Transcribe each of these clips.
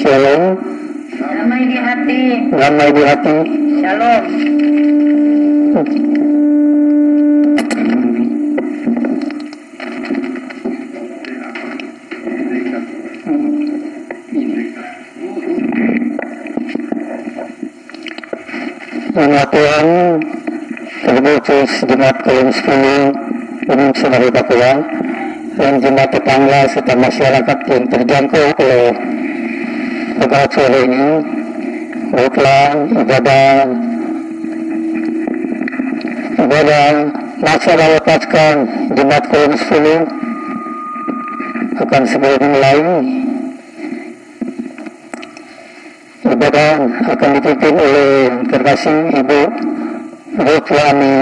Shalom. Damai di hati. Damai di hati. Shalom. Tuhan terputus Jumat Kolom 10 Umum Senari Papua dan jemaat tetangga serta masyarakat yang terjangkau oleh sore ini. Baiklah ibadah ibadah masa raya pasca Jumat Kolom 10 akan segera dimulai ibadah akan dipimpin oleh terkasih Ibu Rutwani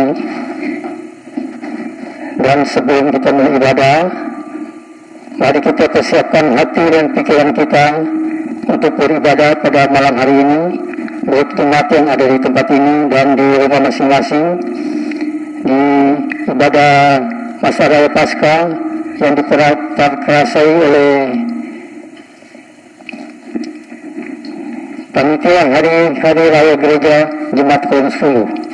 dan sebelum kita mulai ibadah mari kita persiapkan hati dan pikiran kita untuk beribadah pada malam hari ini buat umat yang ada di tempat ini dan di rumah masing-masing di ibadah masa raya pasca yang diterasai oleh panitia hari hari raya gereja Jumat 10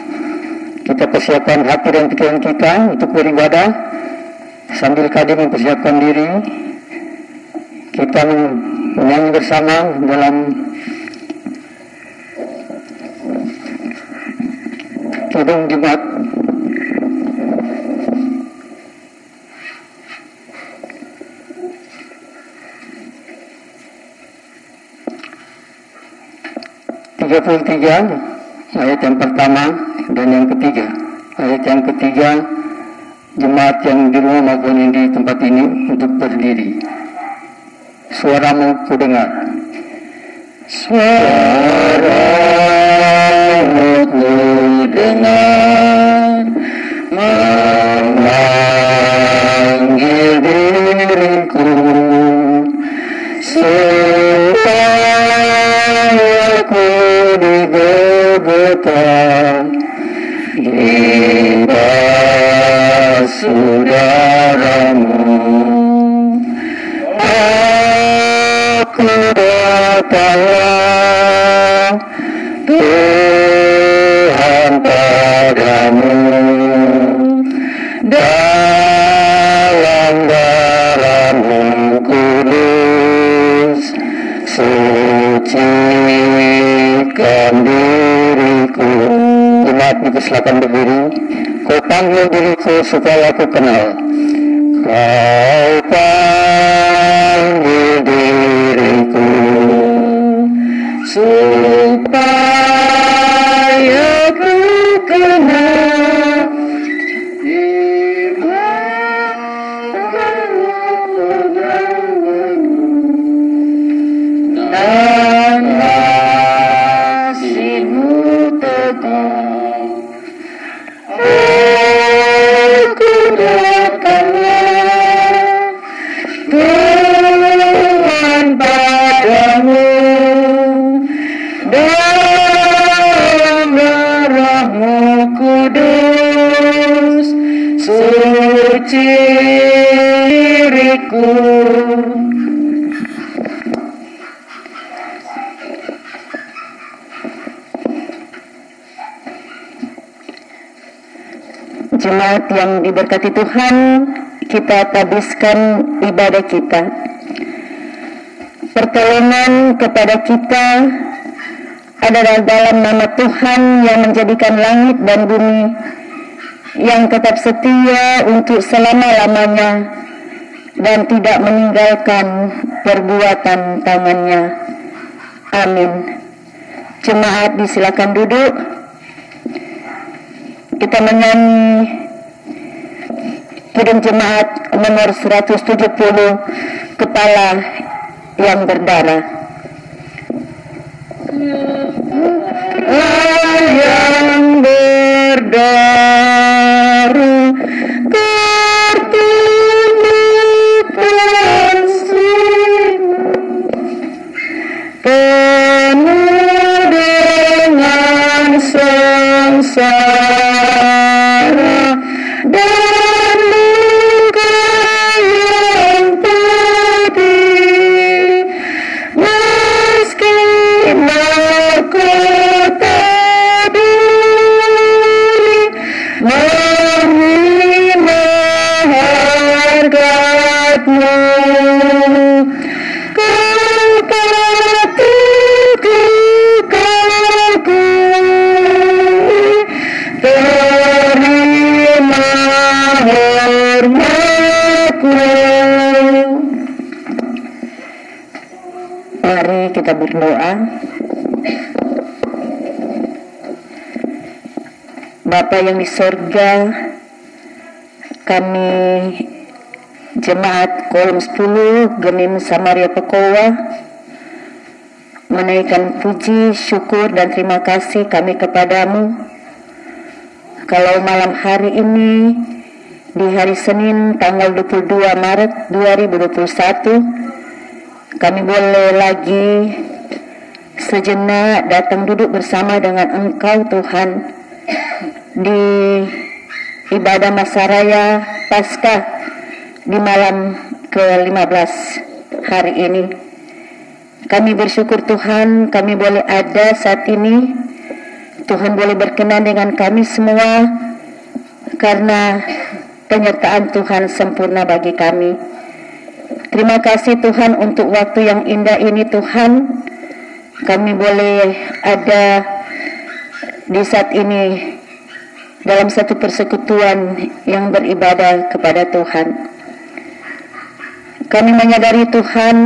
kita persiapkan hati dan pikiran kita untuk beribadah. Sambil kadim mempersiapkan diri kita menyanyi bersama dalam Kidung Jumat. Tiga puluh tiga ayat yang pertama dan yang ketiga. Ayat yang ketiga jemaat yang di rumah maupun yang di tempat ini untuk berdiri suaramu ku dengar suaramu ku dengar memanggil diriku. Supaya ku digegeta di dipersilakan berdiri kau panggil diriku supaya aku kenal kau panggil diriku Jemaat yang diberkati Tuhan, kita habiskan ibadah kita. Pertolongan kepada kita adalah dalam nama Tuhan yang menjadikan langit dan bumi yang tetap setia untuk selama-lamanya dan tidak meninggalkan perbuatan tangannya. Amin. Jemaat disilakan duduk. Kita menyanyi Kidung Jemaat nomor 170 Kepala yang berdarah. yang berdarah Bapa yang di sorga, kami jemaat kolom 10 Gemim Samaria Pekowa menaikkan puji, syukur dan terima kasih kami kepadamu. Kalau malam hari ini di hari Senin tanggal 22 Maret 2021 kami boleh lagi sejenak datang duduk bersama dengan Engkau Tuhan di ibadah Masaraya Paskah di malam ke-15 hari ini. Kami bersyukur Tuhan, kami boleh ada saat ini. Tuhan boleh berkenan dengan kami semua karena penyertaan Tuhan sempurna bagi kami. Terima kasih Tuhan untuk waktu yang indah ini Tuhan. Kami boleh ada di saat ini dalam satu persekutuan yang beribadah kepada Tuhan. Kami menyadari Tuhan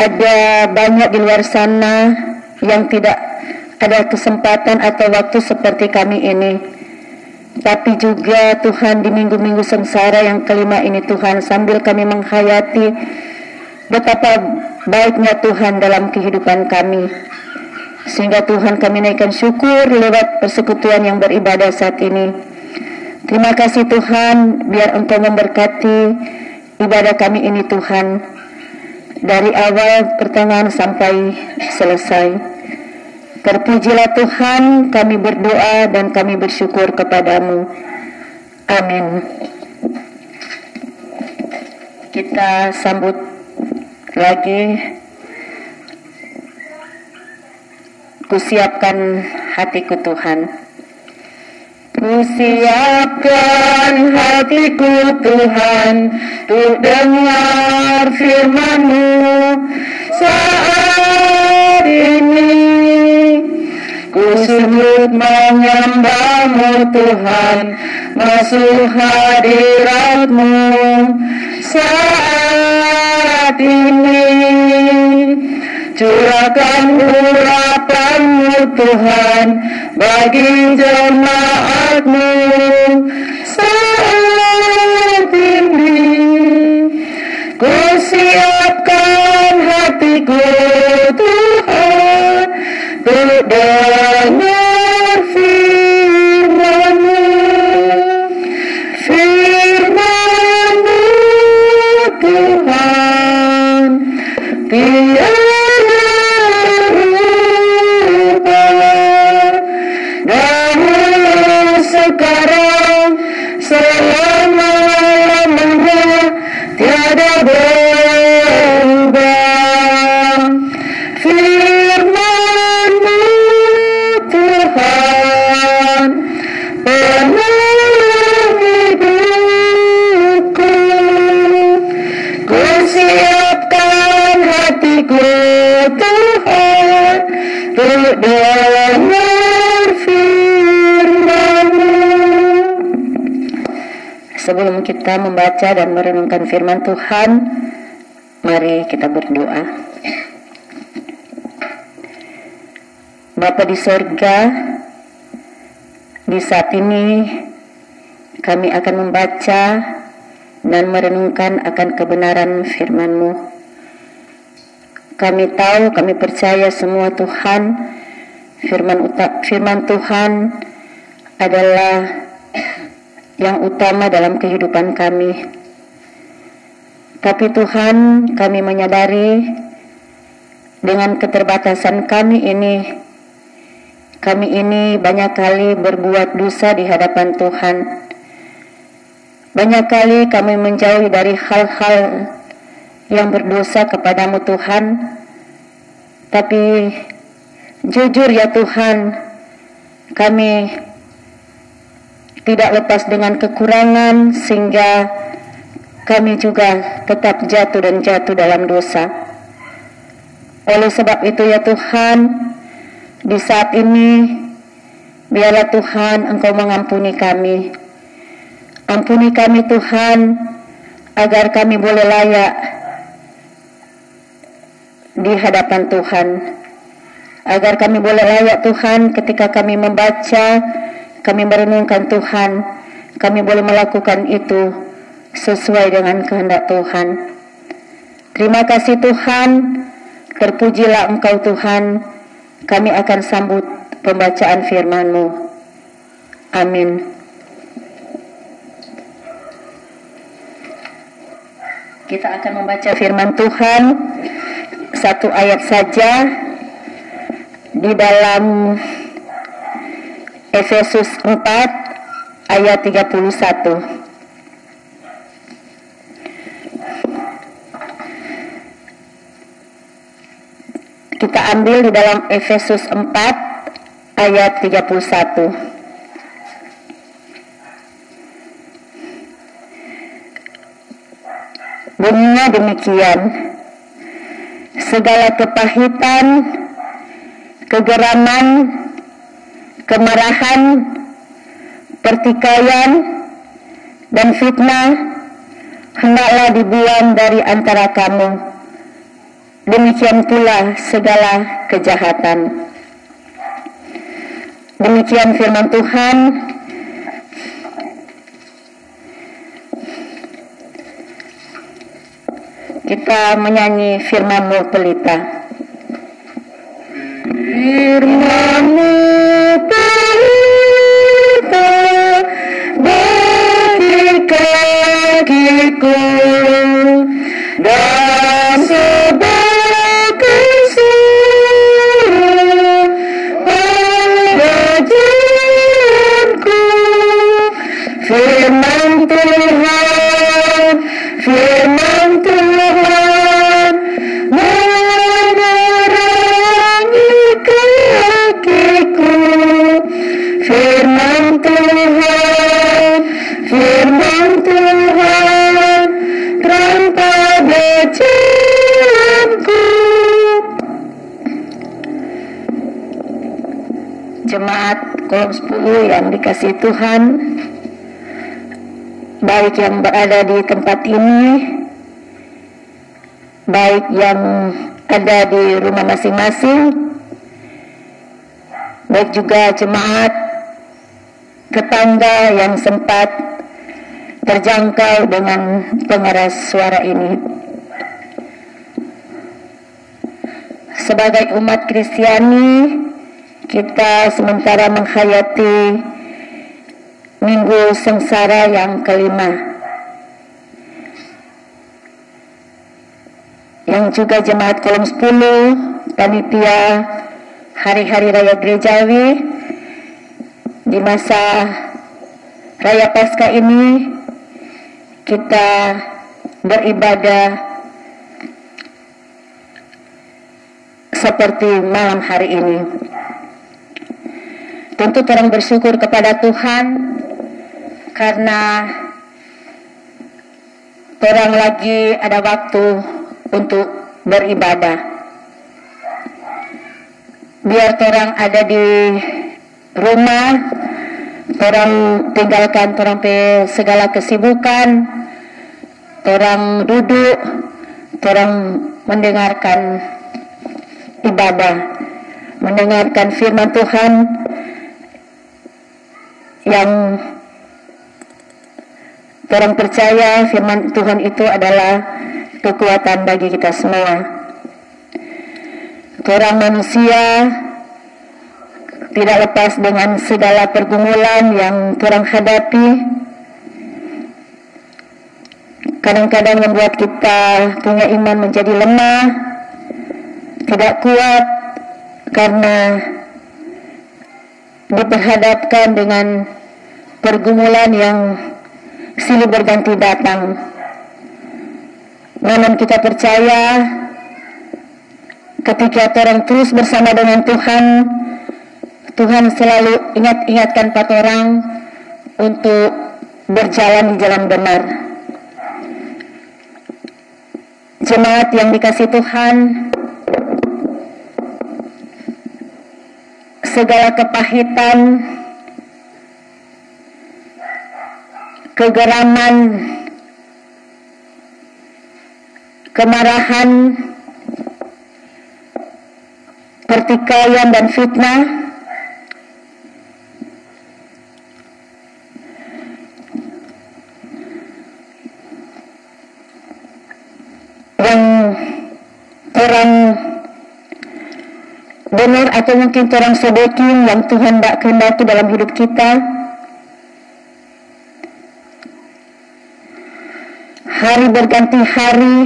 ada banyak di luar sana yang tidak ada kesempatan atau waktu seperti kami ini. Tapi juga Tuhan di minggu-minggu sengsara yang kelima ini Tuhan sambil kami menghayati betapa baiknya Tuhan dalam kehidupan kami. Sehingga Tuhan kami naikkan syukur lewat persekutuan yang beribadah saat ini. Terima kasih Tuhan biar Engkau memberkati ibadah kami ini Tuhan dari awal pertengahan sampai selesai. Terpujilah Tuhan, kami berdoa dan kami bersyukur kepadamu. Amin. Kita sambut lagi kusiapkan hatiku Tuhan. Kusiapkan hatiku Tuhan Untuk dengar firmanmu Saat ini Ku sujud menyembahmu Tuhan Masuk hadiratmu Saat ini Curahkan urapanmu Tuhan bagi jemaatmu saat ini. Ku siapkan hatiku Tuhan untuk dengar firman-Mu. Firman-Mu Tuhan, tiada kita membaca dan merenungkan firman Tuhan, mari kita berdoa. Bapa di sorga, di saat ini kami akan membaca dan merenungkan akan kebenaran firman-Mu. Kami tahu, kami percaya semua Tuhan, firman, firman Tuhan adalah yang utama dalam kehidupan kami. Tapi Tuhan, kami menyadari dengan keterbatasan kami ini, kami ini banyak kali berbuat dosa di hadapan Tuhan. Banyak kali kami menjauhi dari hal-hal yang berdosa kepadamu Tuhan. Tapi jujur ya Tuhan, kami tidak lepas dengan kekurangan sehingga kami juga tetap jatuh dan jatuh dalam dosa. Oleh sebab itu ya Tuhan, di saat ini biarlah Tuhan Engkau mengampuni kami. Ampuni kami Tuhan agar kami boleh layak di hadapan Tuhan. Agar kami boleh layak Tuhan ketika kami membaca, kami merenungkan Tuhan, kami boleh melakukan itu sesuai dengan kehendak Tuhan. Terima kasih Tuhan, terpujilah Engkau Tuhan, kami akan sambut pembacaan firman-Mu. Amin. Kita akan membaca firman Tuhan satu ayat saja di dalam Efesus 4 ayat 31. Kita ambil di dalam Efesus 4 ayat 31. Bunyinya demikian. Segala kepahitan, kegeraman, kemarahan, pertikaian, dan fitnah hendaklah dibuang dari antara kamu. Demikian pula segala kejahatan. Demikian firman Tuhan. kita menyanyi firmanmu pelita. Firmanmu pelita bagi 10 yang dikasih Tuhan baik yang berada di tempat ini, baik yang ada di rumah masing-masing, baik juga jemaat tetangga yang sempat terjangkau dengan pengeras suara ini. Sebagai umat Kristiani, kita sementara menghayati minggu sengsara yang kelima. Yang juga jemaat kolom 10, panitia hari-hari raya gerejawi di masa raya pasca ini kita beribadah seperti malam hari ini. Tentu orang bersyukur kepada Tuhan karena orang lagi ada waktu untuk beribadah. Biar orang ada di rumah, orang tinggalkan orang segala kesibukan, orang duduk, orang mendengarkan ibadah, mendengarkan firman Tuhan yang orang percaya firman Tuhan itu adalah kekuatan bagi kita semua. Orang manusia tidak lepas dengan segala pergumulan yang orang hadapi. Kadang-kadang membuat kita punya iman menjadi lemah, tidak kuat karena diperhadapkan dengan pergumulan yang silih berganti datang. Namun kita percaya ketika orang terus bersama dengan Tuhan, Tuhan selalu ingat-ingatkan empat orang untuk berjalan di jalan benar. Jemaat yang dikasih Tuhan, segala kepahitan, kegeraman, kemarahan, pertikaian dan fitnah. Yang orang benar atau mungkin orang sedekin yang Tuhan tidak kehendaki dalam hidup kita hari berganti hari.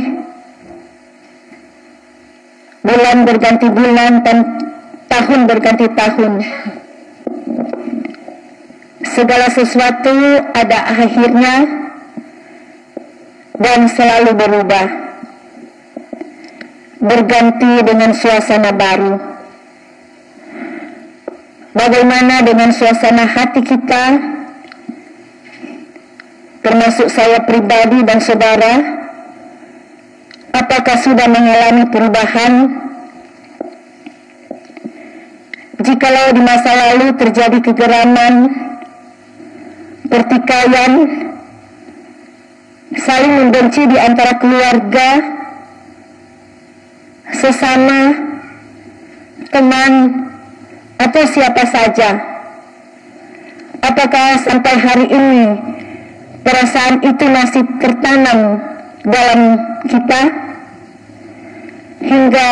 Bulan berganti bulan dan tahun berganti tahun. Segala sesuatu ada akhirnya dan selalu berubah. Berganti dengan suasana baru. Bagaimana dengan suasana hati kita termasuk saya pribadi dan saudara apakah sudah mengalami perubahan? Jikalau di masa lalu terjadi kegeraman pertikaian saling membenci di antara keluarga sesama teman atau siapa saja. Apakah sampai hari ini perasaan itu masih tertanam dalam kita hingga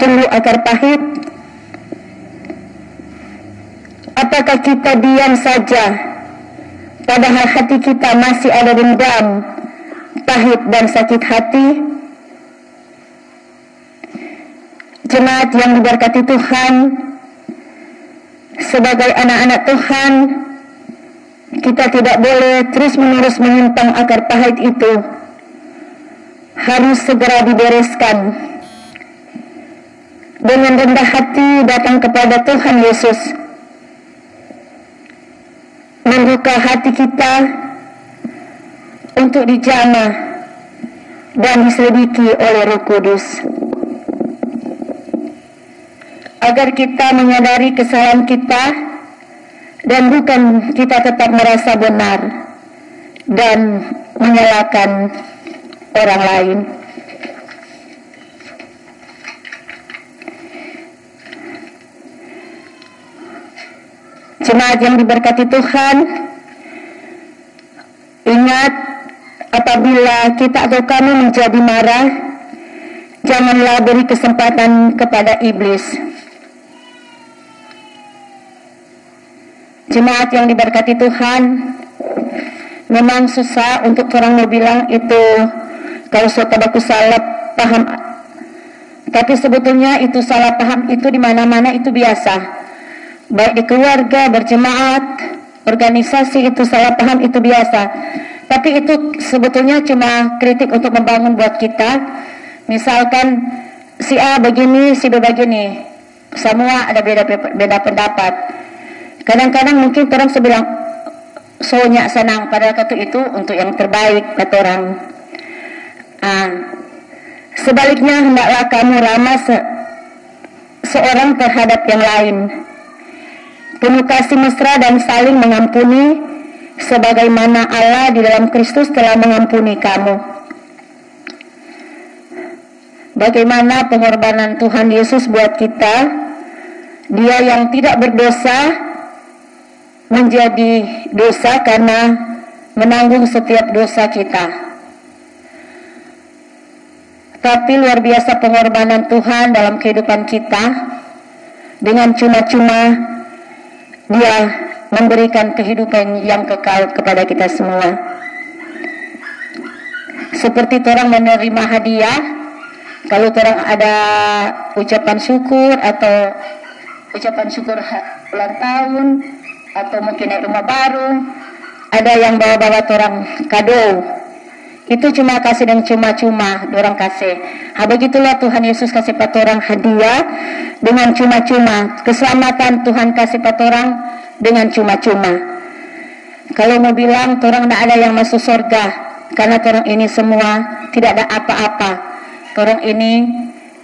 tumbuh akar pahit. Apakah kita diam saja? Padahal hati kita masih ada dendam pahit dan sakit hati. Jemaat yang diberkati Tuhan sebagai anak-anak Tuhan kita tidak boleh terus-menerus menyimpang akar pahit itu. Harus segera dibereskan. Dengan rendah hati datang kepada Tuhan Yesus. Membuka hati kita untuk dijamah dan diselidiki oleh Roh Kudus. Agar kita menyadari kesalahan kita dan bukan kita tetap merasa benar dan menyalahkan orang lain. Jemaat yang diberkati Tuhan, ingat apabila kita atau kami menjadi marah, janganlah beri kesempatan kepada iblis Jemaat yang diberkati Tuhan, memang susah untuk orang mau bilang itu kalau suatu aku salah paham. Tapi sebetulnya itu salah paham itu di mana-mana itu biasa. Baik di keluarga, berjemaat, organisasi itu salah paham itu biasa. Tapi itu sebetulnya cuma kritik untuk membangun buat kita. Misalkan si A begini, si B begini. Semua ada beda beda pendapat Kadang-kadang mungkin orang sebilang soalnya senang pada waktu itu untuk yang terbaik kata orang. Ah, sebaliknya hendaklah kamu ramah se seorang terhadap yang lain. Penuh kasih mesra dan saling mengampuni sebagaimana Allah di dalam Kristus telah mengampuni kamu. Bagaimana pengorbanan Tuhan Yesus buat kita? Dia yang tidak berdosa menjadi dosa karena menanggung setiap dosa kita. Tapi luar biasa pengorbanan Tuhan dalam kehidupan kita dengan cuma-cuma dia memberikan kehidupan yang kekal kepada kita semua. Seperti orang menerima hadiah, kalau orang ada ucapan syukur atau ucapan syukur ulang tahun, atau mungkin rumah baru ada yang bawa-bawa orang kado. Itu cuma kasih dan cuma-cuma orang kasih. Ha begitulah Tuhan Yesus kasih pada orang hadiah dengan cuma-cuma. Keselamatan Tuhan kasih pada orang dengan cuma-cuma. Kalau mau bilang orang tidak ada yang masuk surga karena orang ini semua tidak ada apa-apa. Orang ini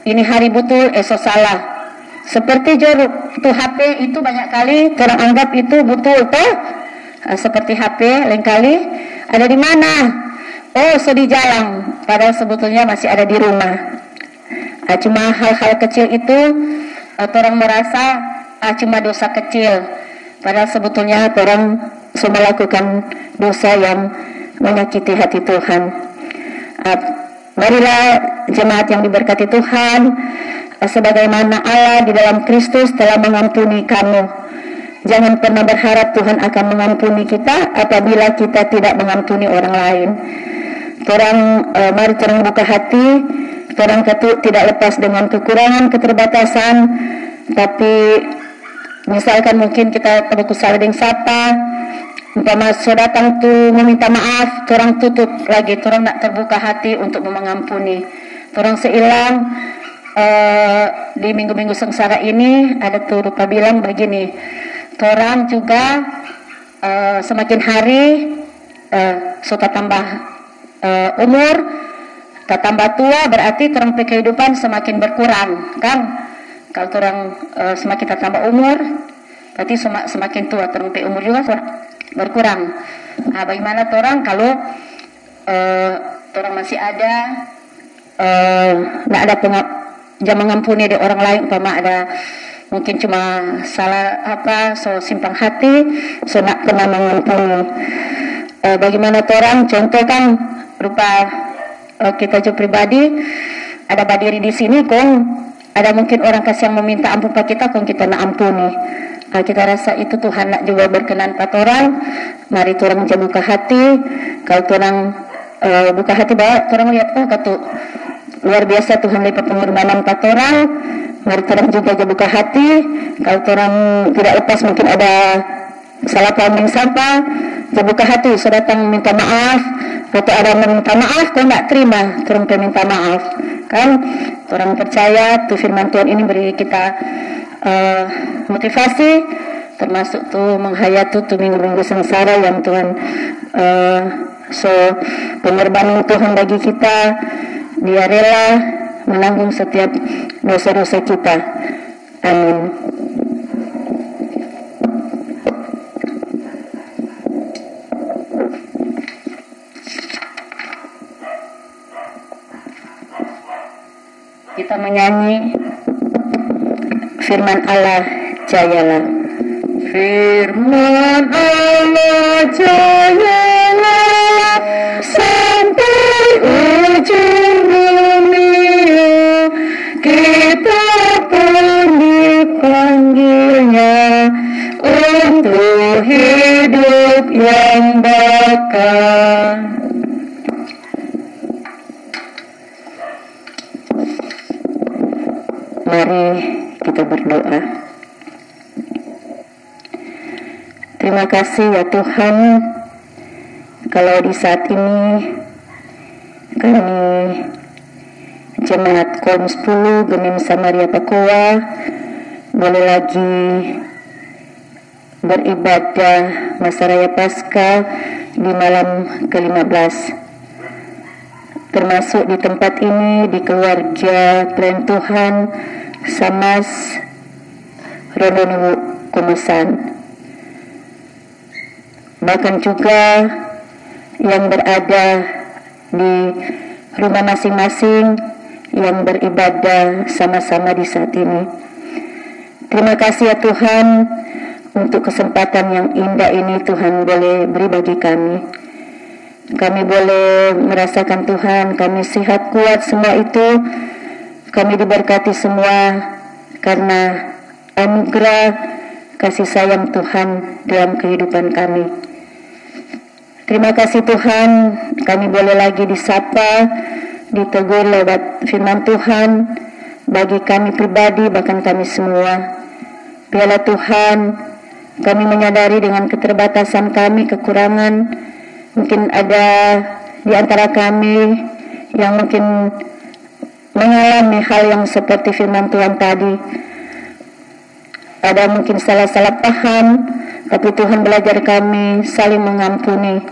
ini hari betul esok salah seperti joruk itu HP itu banyak kali orang anggap itu betul toh. Ah, seperti HP lain kali ada di mana? Oh, sedih jalan. Padahal sebetulnya masih ada di rumah. Nah, cuma hal-hal kecil itu atau orang merasa ah, cuma dosa kecil padahal sebetulnya orang sudah melakukan dosa yang menyakiti hati Tuhan uh, marilah jemaat yang diberkati Tuhan uh, sebagaimana Allah di dalam Kristus telah mengampuni kamu. Jangan pernah berharap Tuhan akan mengampuni kita apabila kita tidak mengampuni orang lain. Orang uh, mari orang buka hati. Orang tidak lepas dengan kekurangan keterbatasan. Tapi misalkan mungkin kita salah dengan siapa umpama so datang tu meminta maaf orang tutup lagi. Orang nak terbuka hati untuk mengampuni. Orang seilang uh, di minggu-minggu sengsara ini ada tuh rupa bilang begini orang juga uh, semakin hari uh, suka tambah uh, umur tambah tua berarti orang kehidupan semakin berkurang kan? Kalau orang uh, semakin tambah umur berarti semakin tua orang umur juga berkurang. Nah, bagaimana orang kalau uh, orang masih ada uh, ada pengap jam mengampuni dari orang lain umpama ada mungkin cuma salah apa so simpang hati so nak pernah mengampuni uh, bagaimana orang contoh kan berupa uh, kita juga pribadi ada badiri di sini kong ada mungkin orang kasih yang meminta ampun pada kita, kong kita nak ampuni. Nah, kita rasa itu Tuhan nak juga berkenan pada orang. Mari orang jangan buka hati. Kalau orang uh, buka hati bahwa orang lihat oh kata luar biasa Tuhan lipat pengorbanan pada orang. Mari orang juga buka hati. Kalau orang tidak lepas mungkin ada salah paham yang. Jangan buka hati. Saya datang minta maaf. Kalau ada meminta maaf, kau nak terima. Orang minta maaf kan orang percaya tuh firman Tuhan ini beri kita uh, motivasi termasuk tuh menghayati tuh minggu-minggu sengsara yang Tuhan uh, so pengorbanan Tuhan bagi kita dia rela menanggung setiap dosa-dosa kita. Amin. Kita menyanyi firman Allah jayalah firman Allah jayalah sampai ujung kita dipanggilnya untuk hidup yang bakal Mari kita berdoa. Terima kasih ya Tuhan, kalau di saat ini kami jemaat Kolom 10 Genim Samaria Pakoa boleh lagi beribadah masa raya Paskah di malam ke-15 termasuk di tempat ini di keluarga tren Tuhan Samas Ronono Kumesan bahkan juga yang berada di rumah masing-masing yang beribadah sama-sama di saat ini terima kasih ya Tuhan untuk kesempatan yang indah ini Tuhan boleh beri bagi kami kami boleh merasakan Tuhan, kami sehat kuat semua itu. Kami diberkati semua karena anugerah kasih sayang Tuhan dalam kehidupan kami. Terima kasih Tuhan, kami boleh lagi disapa, ditegur lewat firman Tuhan bagi kami pribadi bahkan kami semua. Biarlah Tuhan, kami menyadari dengan keterbatasan kami, kekurangan, mungkin ada di antara kami yang mungkin mengalami hal yang seperti firman Tuhan tadi. Ada mungkin salah-salah paham, tapi Tuhan belajar kami saling mengampuni.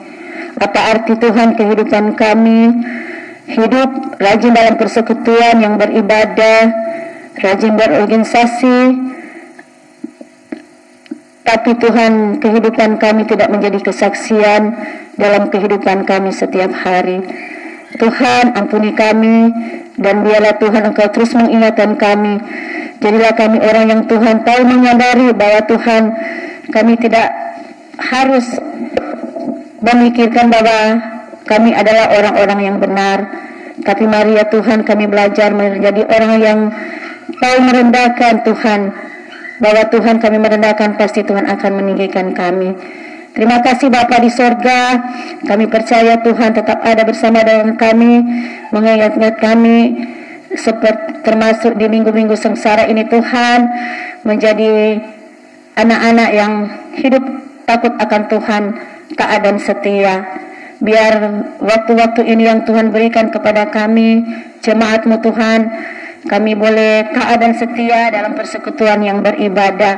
Apa arti Tuhan kehidupan kami? Hidup rajin dalam persekutuan yang beribadah, rajin berorganisasi, tapi Tuhan kehidupan kami tidak menjadi kesaksian dalam kehidupan kami setiap hari. Tuhan ampuni kami dan biarlah Tuhan Engkau terus mengingatkan kami Jadilah kami orang yang Tuhan tahu menyadari bahwa Tuhan kami tidak harus memikirkan bahwa kami adalah orang-orang yang benar. Tapi mari ya Tuhan kami belajar menjadi orang yang tahu merendahkan Tuhan. Bahwa Tuhan kami merendahkan pasti Tuhan akan meninggikan kami. Terima kasih Bapa di sorga. Kami percaya Tuhan tetap ada bersama dengan kami, mengingat kami seperti termasuk di minggu-minggu sengsara ini Tuhan menjadi anak-anak yang hidup takut akan Tuhan, taat dan setia. Biar waktu-waktu ini yang Tuhan berikan kepada kami, jemaatmu Tuhan, kami boleh taat dan setia dalam persekutuan yang beribadah.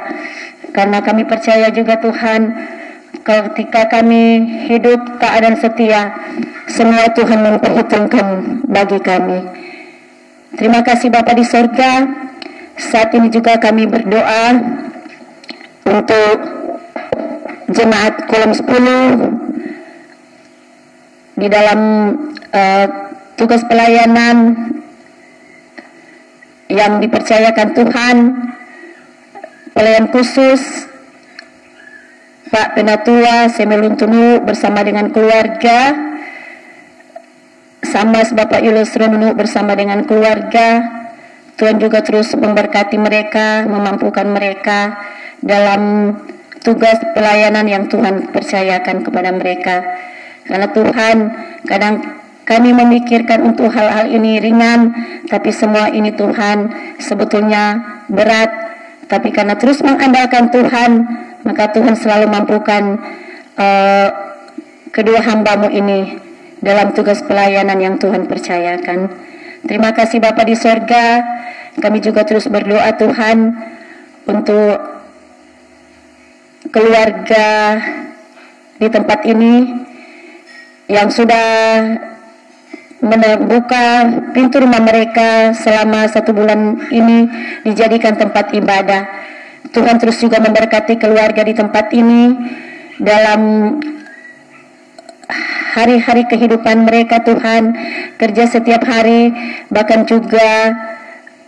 Karena kami percaya juga Tuhan, ketika kami hidup keadaan setia, semua Tuhan memperhitungkan bagi kami. Terima kasih Bapak di surga. Saat ini juga kami berdoa untuk jemaat kolom 10 di dalam uh, tugas pelayanan yang dipercayakan Tuhan pelayan khusus Pak Penatua Semeluntunu bersama dengan keluarga sama Bapak Yulus Renunu bersama dengan keluarga Tuhan juga terus memberkati mereka memampukan mereka dalam tugas pelayanan yang Tuhan percayakan kepada mereka karena Tuhan kadang kami memikirkan untuk hal-hal ini ringan tapi semua ini Tuhan sebetulnya berat tapi karena terus mengandalkan Tuhan maka Tuhan selalu mampukan uh, kedua hambamu ini dalam tugas pelayanan yang Tuhan percayakan. Terima kasih Bapak di sorga. Kami juga terus berdoa Tuhan untuk keluarga di tempat ini yang sudah membuka pintu rumah mereka selama satu bulan ini dijadikan tempat ibadah. Tuhan terus juga memberkati keluarga di tempat ini dalam hari-hari kehidupan mereka Tuhan. Kerja setiap hari bahkan juga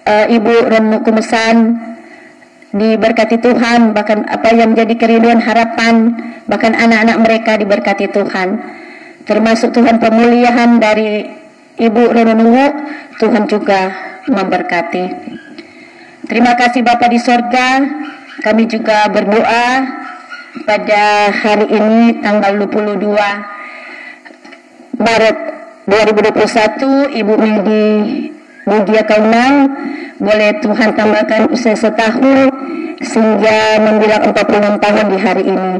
uh, Ibu Renu Kumesan diberkati Tuhan. Bahkan apa yang menjadi kerinduan harapan bahkan anak-anak mereka diberkati Tuhan termasuk Tuhan pemulihan dari Ibu Renu Tuhan juga memberkati. Terima kasih Bapak di sorga. Kami juga berdoa pada hari ini tanggal 22 Maret 2021 Ibu Medi Mugia Kaunang boleh Tuhan tambahkan usia setahun sehingga menjelang 46 tahun di hari ini.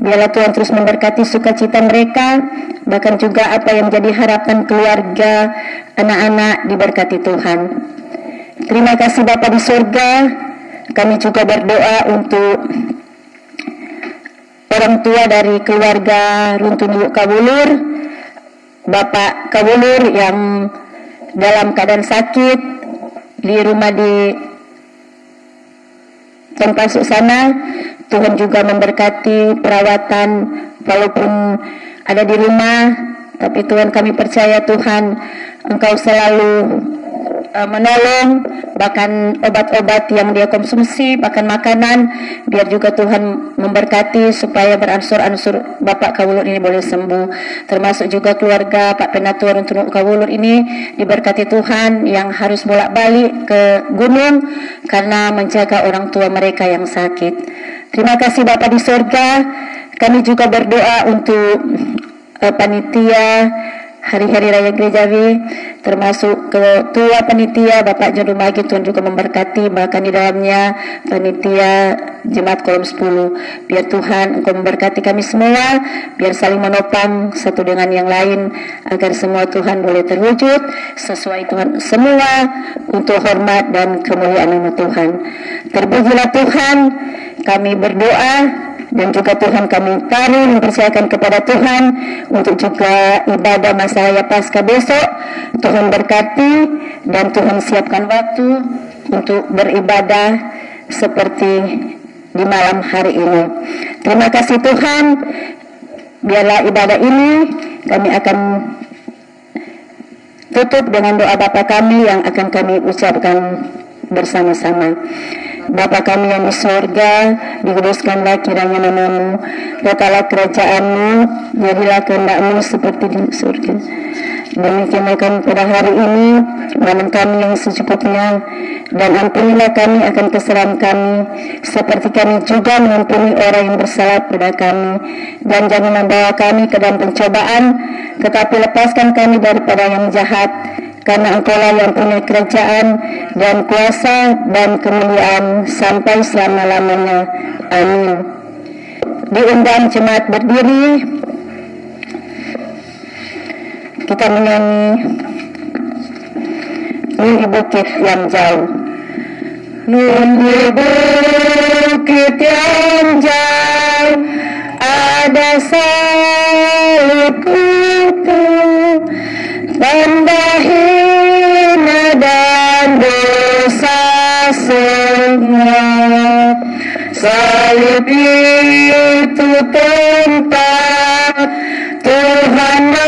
Biarlah Tuhan terus memberkati sukacita mereka, bahkan juga apa yang menjadi harapan keluarga, anak-anak diberkati Tuhan. Terima kasih Bapak di surga, kami juga berdoa untuk orang tua dari keluarga Runtun Kawulur, Bapak Kawulur yang dalam keadaan sakit di rumah di tempat sana. Tuhan juga memberkati perawatan walaupun ada di rumah, tapi Tuhan kami percaya Tuhan Engkau selalu uh, menolong bahkan obat-obat yang dia konsumsi bahkan makanan biar juga Tuhan memberkati supaya beransur-ansur Bapak Kawulur ini boleh sembuh. Termasuk juga keluarga Pak Penatur untuk Kawulur ini diberkati Tuhan yang harus bolak-balik ke gunung karena menjaga orang tua mereka yang sakit. Terima kasih Bapak di surga. Kami juga berdoa untuk uh, panitia hari-hari raya gerejawi termasuk ketua panitia Bapak Jodoh Magi Tuhan juga memberkati bahkan di dalamnya panitia jemaat kolom 10 biar Tuhan Engkau memberkati kami semua biar saling menopang satu dengan yang lain agar semua Tuhan boleh terwujud sesuai Tuhan semua untuk hormat dan kemuliaan nama Tuhan. Terpujilah Tuhan kami berdoa dan juga Tuhan kami taruh mempersiapkan kepada Tuhan untuk juga ibadah masa raya pasca besok berkati dan Tuhan siapkan waktu untuk beribadah seperti di malam hari ini terima kasih Tuhan biarlah ibadah ini kami akan tutup dengan doa Bapa kami yang akan kami ucapkan bersama-sama. Bapa kami yang di sorga, dikuduskanlah kiranya namamu, datanglah kerajaanmu, jadilah kehendakmu seperti di surga. Demikian kami pada hari ini, malam kami yang secukupnya, dan ampunilah kami akan kesalahan kami, seperti kami juga mengampuni orang yang bersalah pada kami. Dan jangan membawa kami ke dalam pencobaan, tetapi lepaskan kami daripada yang jahat, karena engkaulah yang punya kerajaan dan kuasa dan kemuliaan sampai selama-lamanya. Amin. Diundang jemaat berdiri, kita menyanyi Nun di bukit yang jauh. Nun di bukit yang jauh Ada salib Tanda hina dan dosa semua Salib itu tempat Tuhan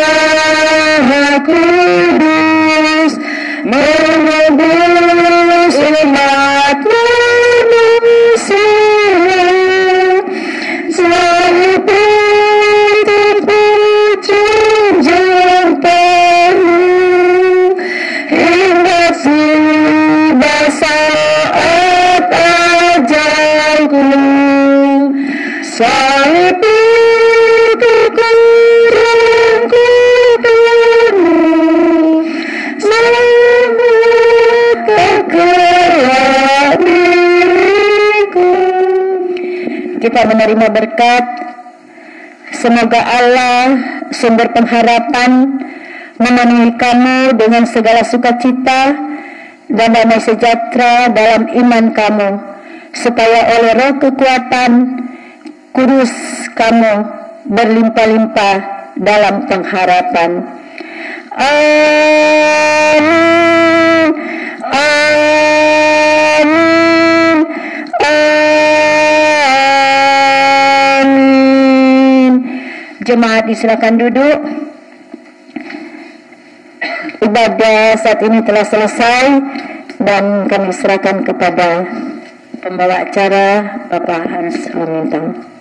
Semoga Allah sumber pengharapan memenuhi kamu dengan segala sukacita dan damai sejahtera dalam iman kamu supaya oleh roh kekuatan kudus kamu berlimpah-limpah dalam pengharapan. Amin. Jemaat disilakan duduk. Ibadah saat ini telah selesai dan kami serahkan kepada pembawa acara Bapak Hans Hamintang.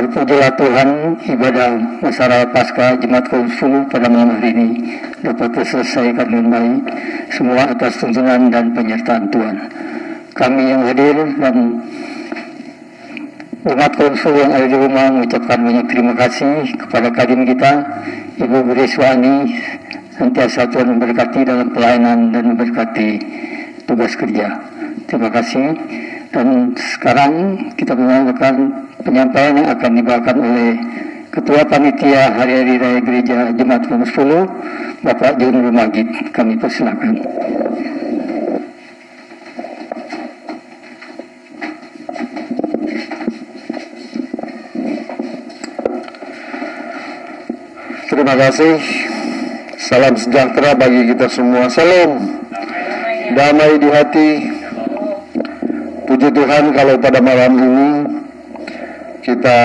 Terpujilah Tuhan, ibadah masyarakat pasca Jemaat Kaum pada malam hari ini dapat terselesaikan dengan baik, semua atas tuntunan dan penyertaan Tuhan. Kami yang hadir dan umat konsul yang ada di rumah mengucapkan banyak terima kasih kepada kadim kita, Ibu Buriswani, sentiasa Tuhan memberkati dalam pelayanan dan memberkati tugas kerja. Terima kasih. Dan sekarang kita menyampaikan penyampaian yang akan dibawakan oleh Ketua Panitia Hari-Hari Raya Gereja Jemaat Kaum Solo, Bapak John Rumagid. Kami persilakan. Terima kasih. Salam sejahtera bagi kita semua. Salam. Damai di hati. Puji Tuhan kalau pada malam ini kita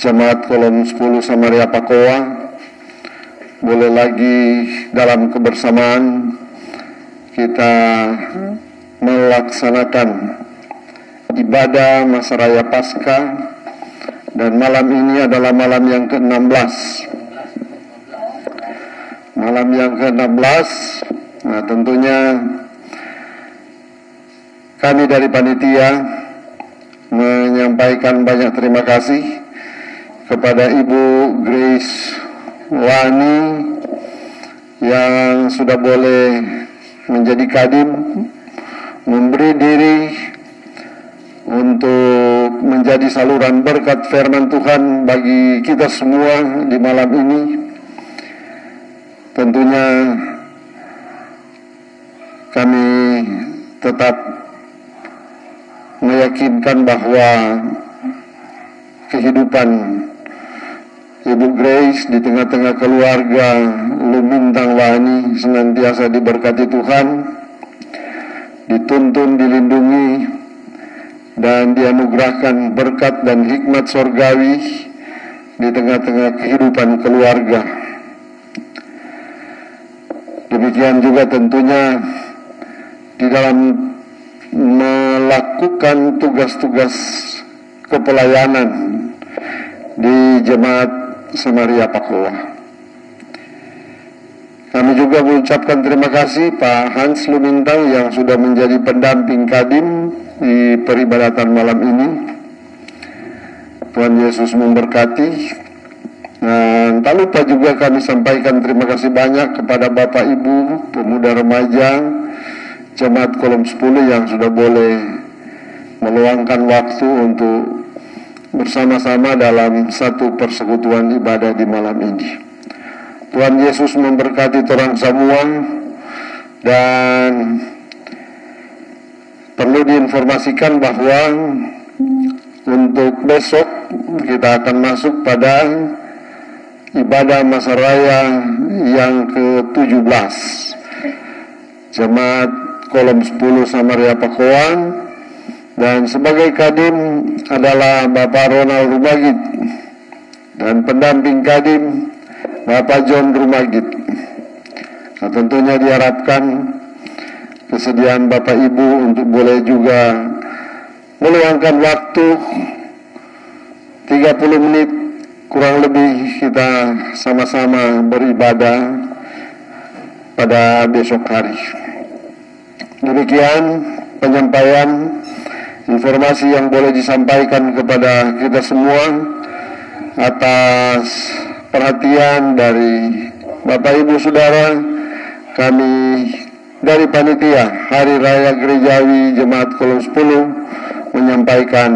Jemaat Kolom 10 Samaria Pakoa boleh lagi dalam kebersamaan kita melaksanakan ibadah masa raya Paskah. Dan malam ini adalah malam yang ke-16 malam yang ke-16 nah tentunya kami dari panitia menyampaikan banyak terima kasih kepada Ibu Grace Wani yang sudah boleh menjadi kadim memberi diri untuk menjadi saluran berkat firman Tuhan bagi kita semua di malam ini. Tentunya kami tetap meyakinkan bahwa kehidupan Ibu Grace di tengah-tengah keluarga Lumintang Wani senantiasa diberkati Tuhan, dituntun, dilindungi, dan dianugerahkan berkat dan hikmat sorgawi di tengah-tengah kehidupan keluarga. Demikian juga tentunya di dalam melakukan tugas-tugas kepelayanan di jemaat Samaria Pakoa. Kami juga mengucapkan terima kasih Pak Hans Lumintang yang sudah menjadi pendamping Kadim di peribadatan malam ini. Tuhan Yesus memberkati. Dan tak lupa juga kami sampaikan terima kasih banyak kepada Bapak Ibu, pemuda remaja, jemaat kolom 10 yang sudah boleh meluangkan waktu untuk bersama-sama dalam satu persekutuan ibadah di malam ini. Tuhan Yesus memberkati orang semua dan perlu diinformasikan bahwa untuk besok kita akan masuk pada ibadah masa raya yang ke-17 Jemaat Kolom 10 Samaria Pakuan dan sebagai kadim adalah Bapak Ronald Rumagit dan pendamping kadim Bapak John Rumagit. Nah, tentunya diharapkan kesediaan Bapak Ibu untuk boleh juga meluangkan waktu 30 menit kurang lebih kita sama-sama beribadah pada besok hari. Demikian penyampaian informasi yang boleh disampaikan kepada kita semua atas perhatian dari Bapak Ibu Saudara kami dari panitia Hari Raya Gerejawi Jemaat Kolom 10 menyampaikan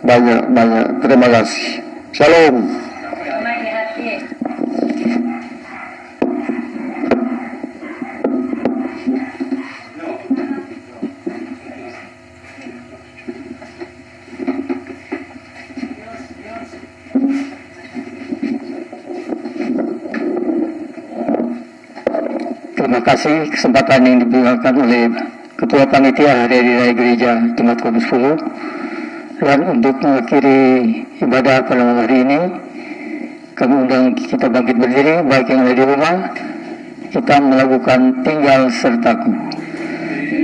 banyak-banyak terima kasih. Shalom. Kasih kesempatan yang diberikan oleh Ketua Panitia Hari Raya Gereja Jemaat Kudus 10 dan untuk mengakhiri ibadah pada hari ini kami undang kita bangkit berdiri baik yang ada di rumah kita melakukan tinggal sertaku.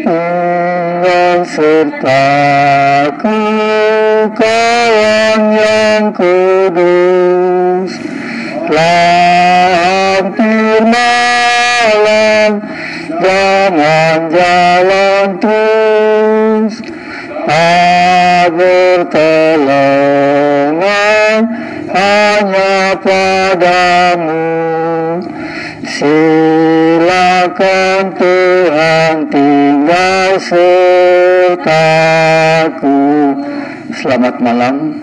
Tinggal sertaku kawan yang kudus. Hampir malam jangan jalan terus. Bertelengan hanya padamu. Silakan Tuhan tinggal sertaku. Selamat malam